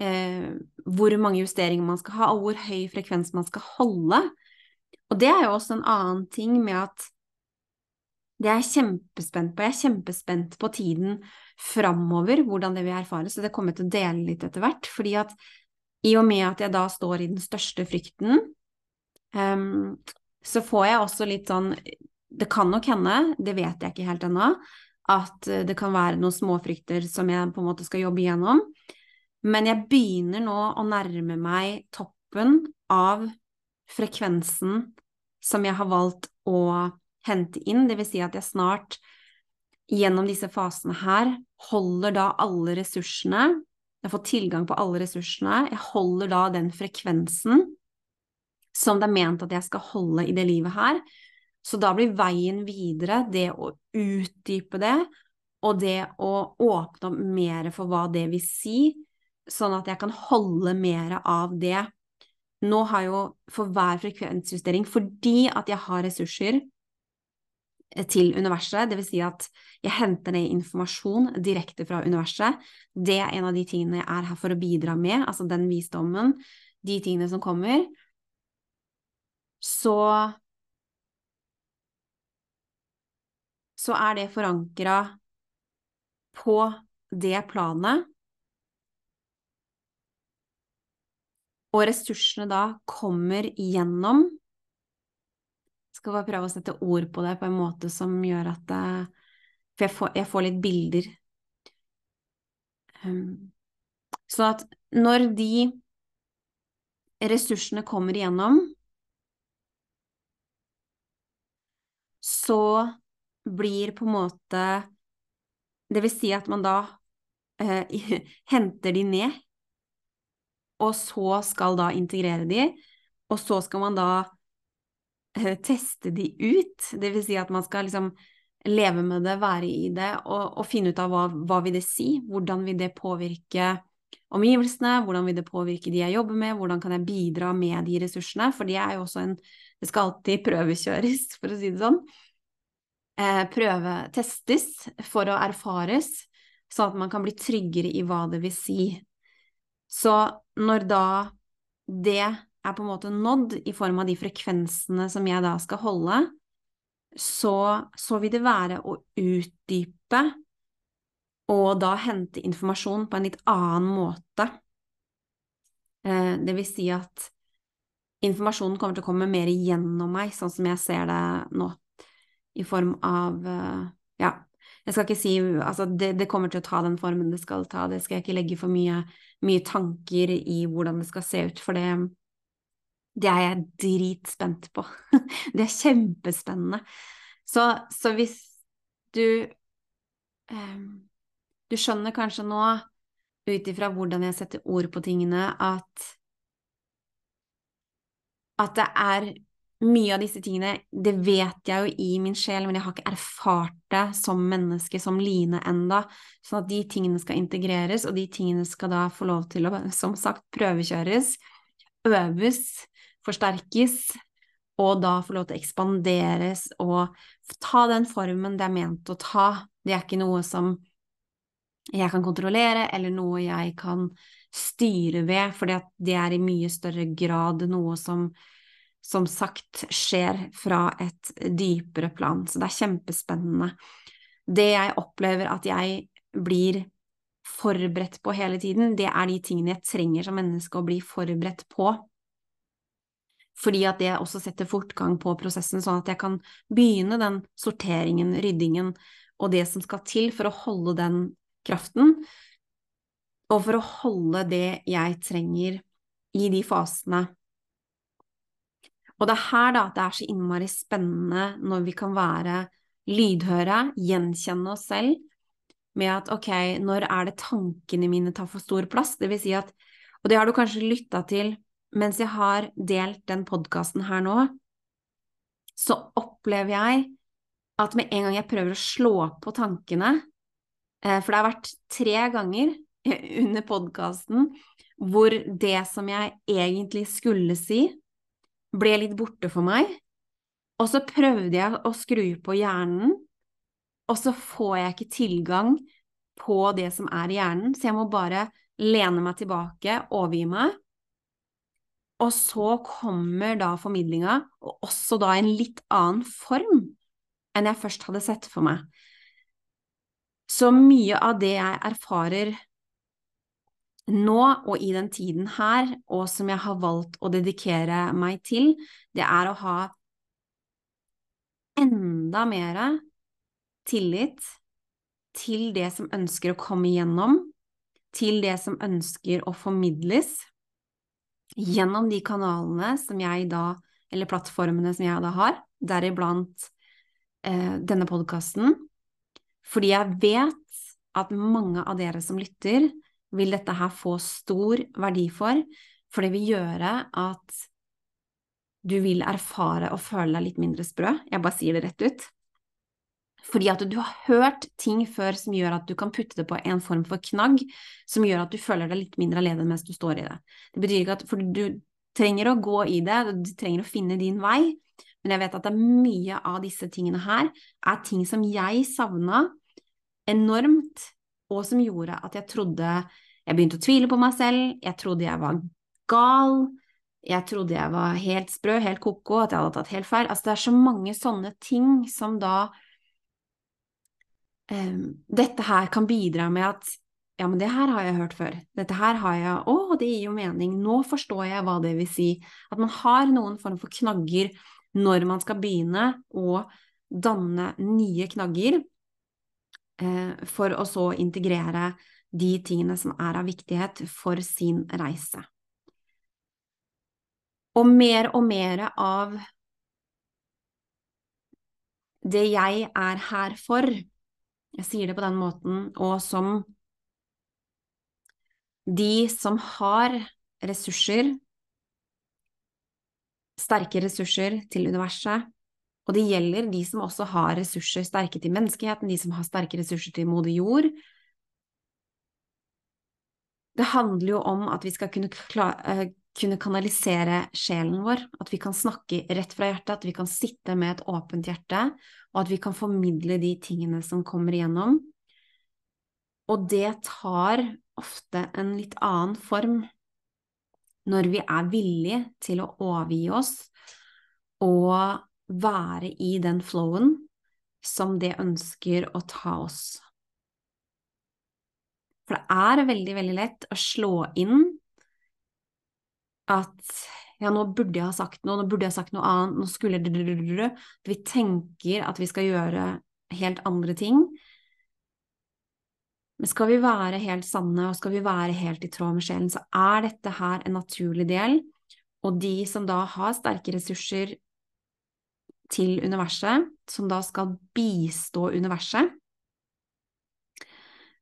eh, hvor mange justeringer man skal ha, og hvor høy frekvens man skal holde. Og det er jo også en annen ting med at det er jeg kjempespent på. Jeg er kjempespent på tiden framover, hvordan det vil erfare, så det kommer jeg til å dele litt etter hvert. fordi at i og med at jeg da står i den største frykten, um, så får jeg også litt sånn Det kan nok hende, det vet jeg ikke helt ennå, at det kan være noen småfrykter som jeg på en måte skal jobbe igjennom. Men jeg begynner nå å nærme meg toppen av frekvensen som jeg har valgt å hente inn, det vil si at jeg snart gjennom disse fasene her holder da alle ressursene, jeg får tilgang på alle ressursene, jeg holder da den frekvensen som det er ment at jeg skal holde i det livet her. Så da blir veien videre det å utdype det, og det å åpne opp mer for hva det vil si, sånn at jeg kan holde mer av det. Nå har jo for hver frekvensjustering, fordi at jeg har ressurser til universet, vil si at jeg henter ned informasjon direkte fra universet. Det er en av de tingene jeg er her for å bidra med, altså den visdommen, de tingene som kommer. Så så er det forankra på det planet. Og ressursene da kommer gjennom Skal bare prøve å sette ord på det på en måte som gjør at det, For jeg får, jeg får, litt bilder. Um, så at når de ressursene kommer igjennom, så blir på en måte Det vil si at man da eh, <laughs> henter de ned, og så skal da integrere de, og så skal man da eh, teste de ut. Det vil si at man skal liksom leve med det, være i det, og, og finne ut av hva, hva vil det si, hvordan vil det påvirke omgivelsene, hvordan vil det påvirke de jeg jobber med, hvordan kan jeg bidra med de ressursene, for det er jo også en Det skal alltid prøvekjøres, <laughs> for å si det sånn eh, prøvetestes for å erfares, sånn at man kan bli tryggere i hva det vil si. Så når da det er på en måte nådd i form av de frekvensene som jeg da skal holde, så, så vil det være å utdype og da hente informasjon på en litt annen måte. Eh, det vil si at informasjonen kommer til å komme mer gjennom meg, sånn som jeg ser det nå i form av eh, Ja, jeg skal ikke si Altså, det, det, kommer til å ta den formen det skal ta, det skal jeg ikke legge for mye, mye tanker i hvordan det skal se ut, for det, det er jeg dritspent på. <laughs> det er kjempespennende. Så, så hvis du um, Du skjønner kanskje nå, ut ifra hvordan jeg setter ord på tingene, at at det er mye av disse tingene, det vet jeg jo i min sjel, men jeg har ikke erfart det som menneske, som Line enda, sånn at de tingene skal integreres, og de tingene skal da få lov til å, <laughs> som sagt, prøvekjøres, øves, forsterkes, og da få lov til å ekspanderes og ta den formen det er ment å ta. Det er ikke noe som jeg kan kontrollere, eller noe jeg kan styre ved, for det er i mye større grad noe som som sagt skjer fra et dypere plan. Så det er kjempespennende. Det jeg opplever at jeg blir forberedt på hele tiden, det er de tingene jeg trenger som menneske å bli forberedt på. Fordi at det også setter fortgang på prosessen, sånn at jeg kan begynne den sorteringen, ryddingen og det som skal til for å holde den kraften, og for å holde det jeg trenger i de fasene og det er her da at det er så innmari spennende når vi kan være lydhøre, gjenkjenne oss selv med at ok, når er det tankene mine tar for stor plass? Det vil si at, og det har du kanskje lytta til mens jeg har delt den podkasten her nå, så opplever jeg at med en gang jeg prøver å slå på tankene, eh, for det har vært tre ganger <laughs> under podkasten hvor det som jeg egentlig skulle si, ble litt borte for meg. Og så prøvde jeg å skru på hjernen, og så får jeg ikke tilgang på det som er i hjernen, så jeg må bare lene meg tilbake, overgi meg. Og så kommer da formidlinga, og også da i en litt annen form enn jeg først hadde sett for meg. Så mye av det jeg erfarer nå og i den tiden her, og som jeg har valgt å dedikere meg til, det er å ha enda mer tillit til det som ønsker å komme igjennom, til det som ønsker å formidles, gjennom de kanalene som jeg da, eller plattformene som jeg da har, deriblant eh, denne podkasten, fordi jeg vet at mange av dere som lytter, vil dette her få stor verdi for, for det vil gjøre at du vil erfare og føle deg litt mindre sprø. Jeg bare sier det rett ut. Fordi at du har hørt ting før som gjør at du kan putte det på en form for knagg, som gjør at du føler deg litt mindre alene mens du står i det. Det betyr ikke at For du trenger å gå i det, du trenger å finne din vei. Men jeg vet at det er mye av disse tingene her er ting som jeg savna enormt, og som gjorde at jeg trodde Jeg begynte å tvile på meg selv, jeg trodde jeg var gal, jeg trodde jeg var helt sprø, helt ko-ko, at jeg hadde tatt helt feil. Altså, det er så mange sånne ting som da um, Dette her kan bidra med at ja, men det her har jeg hørt før. Dette her har jeg Å, det gir jo mening. Nå forstår jeg hva det vil si. At man har noen form for knagger når man skal begynne å danne nye knagger, for å så integrere de tingene som er av viktighet for sin reise. Og mer og mer av det jeg er her for, jeg sier det på den måten, og som de som har ressurser, sterke ressurser til universet, og det gjelder de som også har ressurser sterke til menneskeheten, de som har sterke ressurser til moder jord. Det handler jo om at vi skal kunne, eh, kunne, kanalisere sjelen vår, at vi kan snakke rett fra hjertet, at vi kan sitte med et åpent hjerte, og at vi kan formidle de tingene som kommer igjennom. Og det tar ofte en litt annen form når vi er villige til å overgi oss og være i den flowen som det ønsker å ta oss. For det er veldig, veldig lett å slå inn at ja, nå burde jeg ha sagt noe, nå burde jeg ha sagt noe annet, nå skulle det Vi tenker at vi skal gjøre helt andre ting, men skal vi være helt sanne, og skal vi være helt i tråd med sjelen, så er dette her en naturlig del. Og de som da har sterke ressurser til universet, som da skal bistå universet,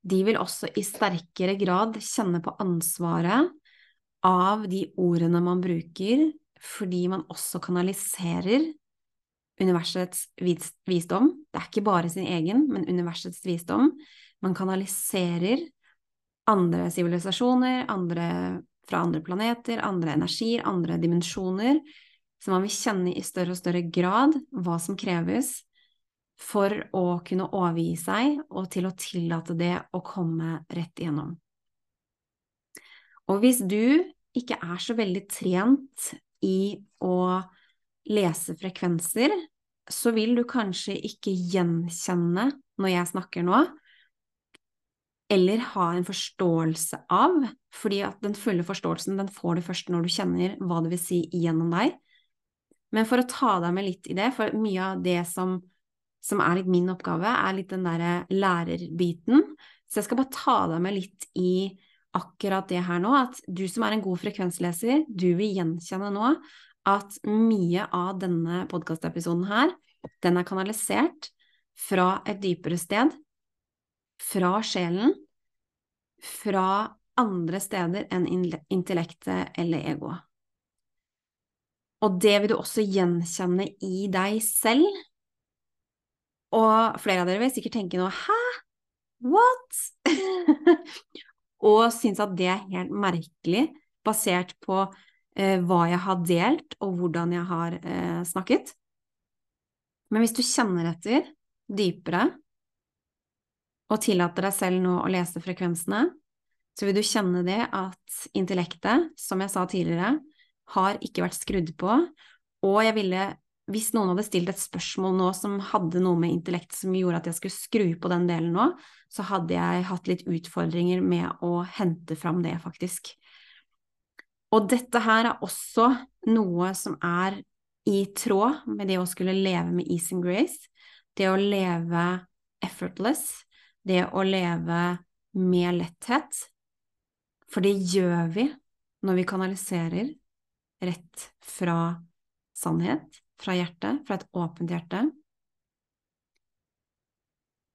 de vil også i sterkere grad kjenne på ansvaret av de ordene man bruker, fordi man også kanaliserer universets visdom. Det er ikke bare sin egen, men universets visdom man kanaliserer andre sivilisasjoner, andre fra andre planeter, andre energier, andre dimensjoner, så man vil kjenne i større og større grad hva som kreves for å kunne overgi seg, og til å tillate det å komme rett igjennom. Og hvis du ikke er så veldig trent i å lese frekvenser, så vil du kanskje ikke gjenkjenne når jeg snakker nå, eller ha en forståelse av, fordi at den fulle forståelsen den får du først når du kjenner hva det vil si gjennom deg. Men for å ta deg med litt i det, for mye av det som, som er litt min oppgave, er litt den derre lærerbiten, så jeg skal bare ta deg med litt i akkurat det her nå, at du som er en god frekvensleser, du vil gjenkjenne nå at mye av denne podkastepisoden her, den er kanalisert fra et dypere sted, fra sjelen, fra andre steder enn intellektet eller egoet. Og det vil du også gjenkjenne i deg selv. Og flere av dere vil sikkert tenke nå Hæ? What? <laughs> og synes at det er helt merkelig, basert på eh, hva jeg har delt, og hvordan jeg har eh, snakket. Men hvis du kjenner etter dypere, og tillater deg selv nå å lese frekvensene, så vil du kjenne det at intellektet, som jeg sa tidligere, har ikke vært skrudd på, og jeg ville hvis noen hadde stilt et spørsmål nå som hadde noe med intellekt som gjorde at jeg skulle skru på den delen nå, så hadde jeg hatt litt utfordringer med å hente fram det, faktisk. Og dette her er også noe som er i tråd med det å skulle leve med ease and grace, det å leve effortless, det å leve med letthet. For det gjør vi når vi kanaliserer rett fra sannhet, fra hjertet, fra et åpent hjerte.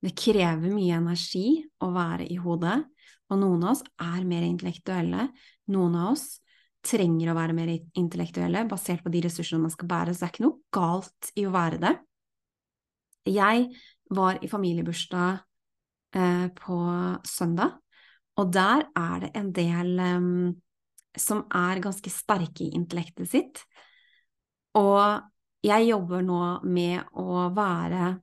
Det krever mye energi å være i hodet, og noen av oss er mer intellektuelle. Noen av oss trenger å være mer intellektuelle basert på de ressursene man skal bære, så det er ikke noe galt i å være det. Jeg var i familiebursdag eh, på søndag. Og der er det en del um, som er ganske sterke i intellektet sitt. Og jeg jobber nå med å være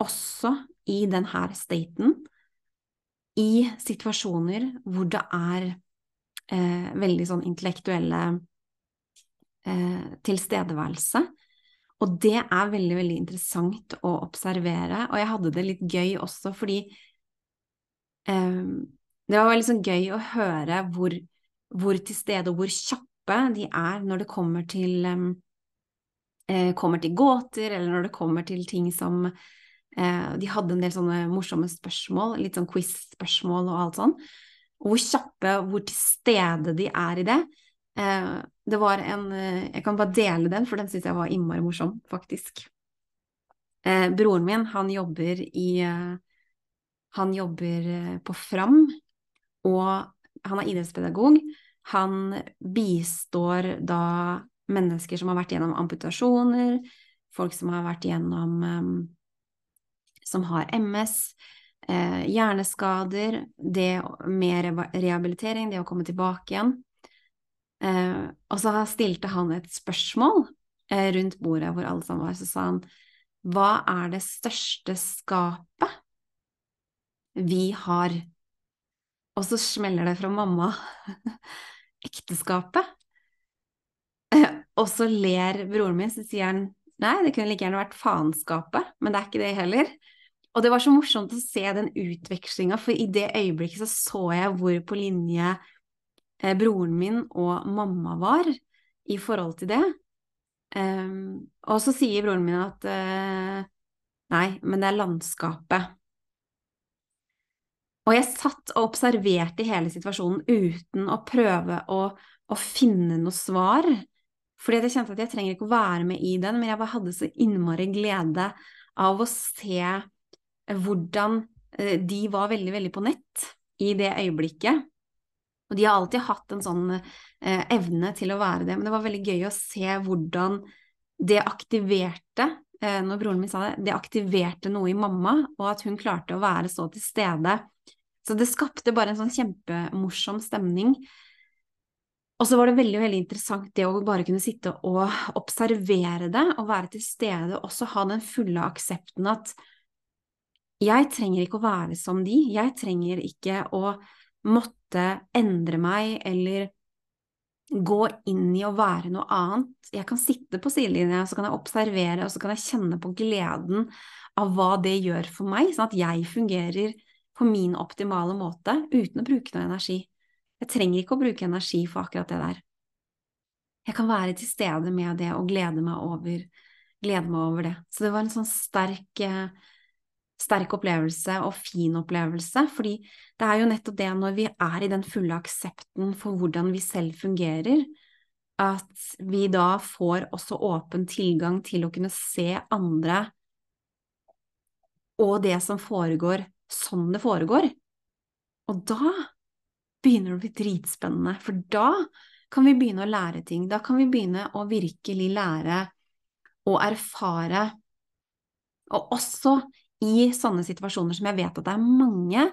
også i denne staten i situasjoner hvor det er eh, veldig sånn intellektuelle eh, tilstedeværelse. Og det er veldig, veldig interessant å observere, og jeg hadde det litt gøy også fordi eh, det var veldig sånn gøy å høre hvor, hvor, til stede og hvor kjappe de er når det kommer til, eh, kommer til gåter, eller når det kommer til ting som Eh, de hadde en del sånne morsomme spørsmål, litt sånn quiz-spørsmål og alt sånn. Og hvor kjappe, hvor til stede de er i det. Eh, det var en eh, Jeg kan bare dele den, for den syns jeg var innmari morsom, faktisk. Broren min, han jobber i Han jobber på Fram, og han er idrettspedagog. Han bistår da mennesker som har vært gjennom amputasjoner, folk som har vært gjennom som har MS, eh, hjerneskader, det med rehabilitering, det å komme tilbake igjen. Eh, og så stilte han et spørsmål eh, rundt bordet hvor alle sammen var, så sa han hva er det største skapet vi har? Og så smeller det fra mamma. <laughs> Ekteskapet. og så ler broren min, så sier han nei, det kunne like gjerne vært faenskapet, men det er ikke det heller. Og det var så morsomt å se den utvekslinga, for i det øyeblikket så så jeg hvor på linje eh, broren min og mamma var i forhold til det. Um, og så sier broren min at uh, nei, men det er landskapet. Og jeg satt og observerte hele situasjonen uten å prøve å, å finne noe svar. Fordi jeg kjente at jeg trenger ikke å være med i den, men jeg bare hadde så innmari glede av å se hvordan eh, de var veldig, veldig på nett i det øyeblikket. Og de har alltid hatt en sånn eh, evne til å være det, men det var veldig gøy å se hvordan det aktiverte eh, når broren min sa det, det aktiverte noe i mamma, og at hun klarte å være så til stede. Så det skapte bare en sånn kjempemorsom stemning. Og så var det veldig veldig interessant det å bare kunne sitte og observere det, og være til stede, og også ha den fulle aksepten at jeg trenger ikke å være som de, jeg trenger ikke å måtte endre meg eller gå inn i å være noe annet. Jeg kan sitte på sidelinja, så kan jeg observere, og så kan jeg kjenne på gleden av hva det gjør for meg, sånn at jeg fungerer på min optimale måte uten å bruke noe energi. Jeg trenger ikke å bruke energi for akkurat det der. Jeg kan være til stede med det og glede meg over, glede meg over det. Så det var en sånn sterk eh, sterk opplevelse og fin opplevelse, fordi det er jo nettopp det når vi er i den fulle aksepten for hvordan vi selv fungerer, at vi da får også åpen tilgang til å kunne se andre og det som foregår, sånn det foregår. Og da begynner det å bli dritspennende, for da kan vi begynne å lære ting. Da kan vi begynne å virkelig lære og erfare, og også i sånne situasjoner som jeg vet at det er mange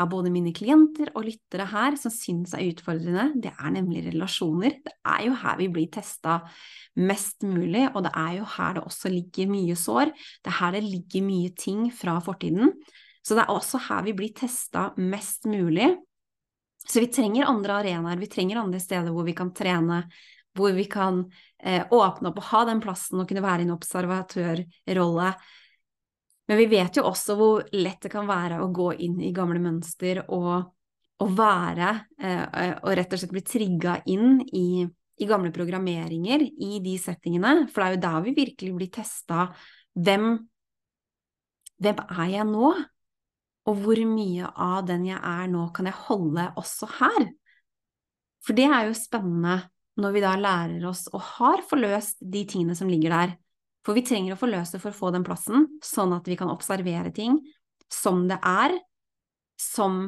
av både mine klienter og lyttere her som syns er utfordrende, det er nemlig relasjoner. Det er jo her vi blir testa mest mulig, og det er jo her det også ligger mye sår. Det er her det ligger mye ting fra fortiden. Så det er også her vi blir testa mest mulig. Så vi trenger andre arenaer, vi trenger andre steder hvor vi kan trene, hvor vi kan eh, åpne opp og ha den plassen og kunne være i en observatørrolle men vi vet jo også hvor lett det kan være å gå inn i gamle mønster og, og være eh, Og rett og slett bli trigga inn i, i, gamle programmeringer i de settingene. For det er jo da vi virkelig blir testa. Hvem, hvem er jeg nå? Og hvor mye av den jeg er nå, kan jeg holde også her? For det er jo spennende når vi da lærer oss og har forløst de tingene som ligger der, for vi trenger å forløse for å få den plassen, sånn at vi kan observere ting som det er, som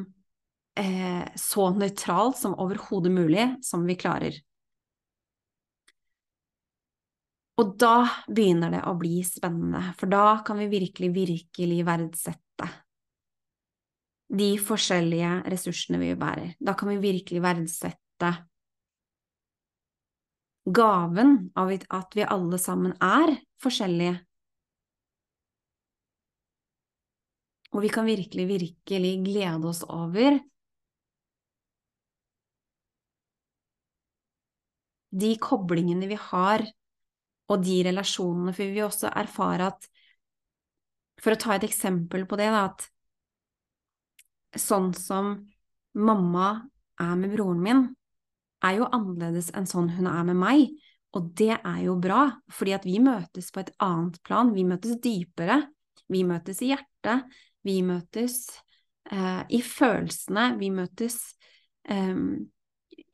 eh, så nøytralt som overhodet mulig, som vi klarer. Og da begynner det å bli spennende, for da kan vi virkelig, virkelig verdsette de forskjellige ressursene vi bærer. Da kan vi virkelig verdsette gaven av at vi alle sammen er forskjellige. Og vi kan virkelig, virkelig glede oss over de koblingene vi har, og de relasjonene, for vi vil også erfare at For å ta et eksempel på det, da, at sånn som mamma er med broren min, er jo annerledes enn sånn hun er med meg. Og det er jo bra, fordi at vi møtes på et annet plan, vi møtes dypere. Vi møtes i hjertet, vi møtes eh, i følelsene, vi møtes eh,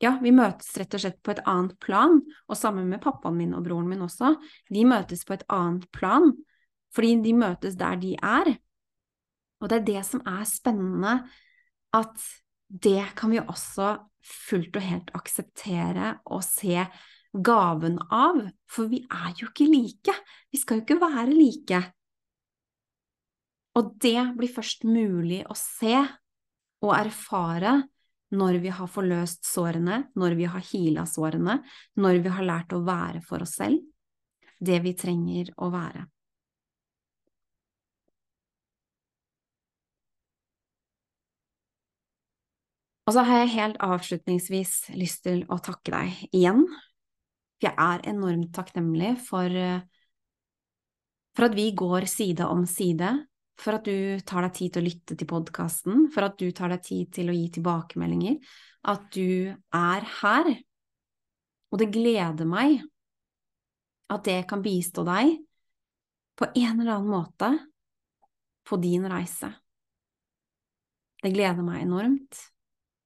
ja, vi møtes rett og slett på et annet plan, og sammen med pappaen min og broren min også. De møtes på et annet plan, fordi de møtes der de er. Og det er det som er spennende, at det kan vi også fullt og helt akseptere og se gaven av, for vi er jo ikke like. Vi skal jo ikke være like. Og det blir først mulig å se og erfare når vi har forløst sårene, når vi har heala sårene, når vi har lært å være for oss selv det vi trenger å være. Og så har jeg helt avslutningsvis lyst til å takke deg igjen. For jeg er enormt takknemlig for, for at vi går side om side for at du tar deg tid til å lytte til podkasten, for at du tar deg tid til å gi tilbakemeldinger, at du er her. Og det gleder meg at det kan bistå deg på en eller annen måte på din reise. Det gleder meg enormt,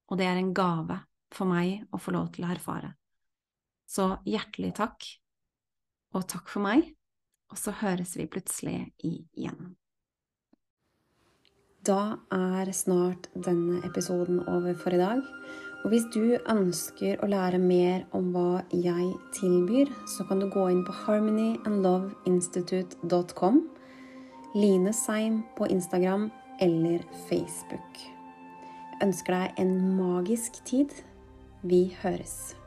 og det er en gave for meg å få lov til å erfare. Så hjertelig takk, og takk for meg, og så høres vi plutselig igjen. Da er snart denne episoden over for i dag. Og hvis du ønsker å lære mer om hva jeg tilbyr, så kan du gå inn på harmonyandloveinstitute.com, Line Seim på Instagram eller Facebook. Ønsker deg en magisk tid. Vi høres.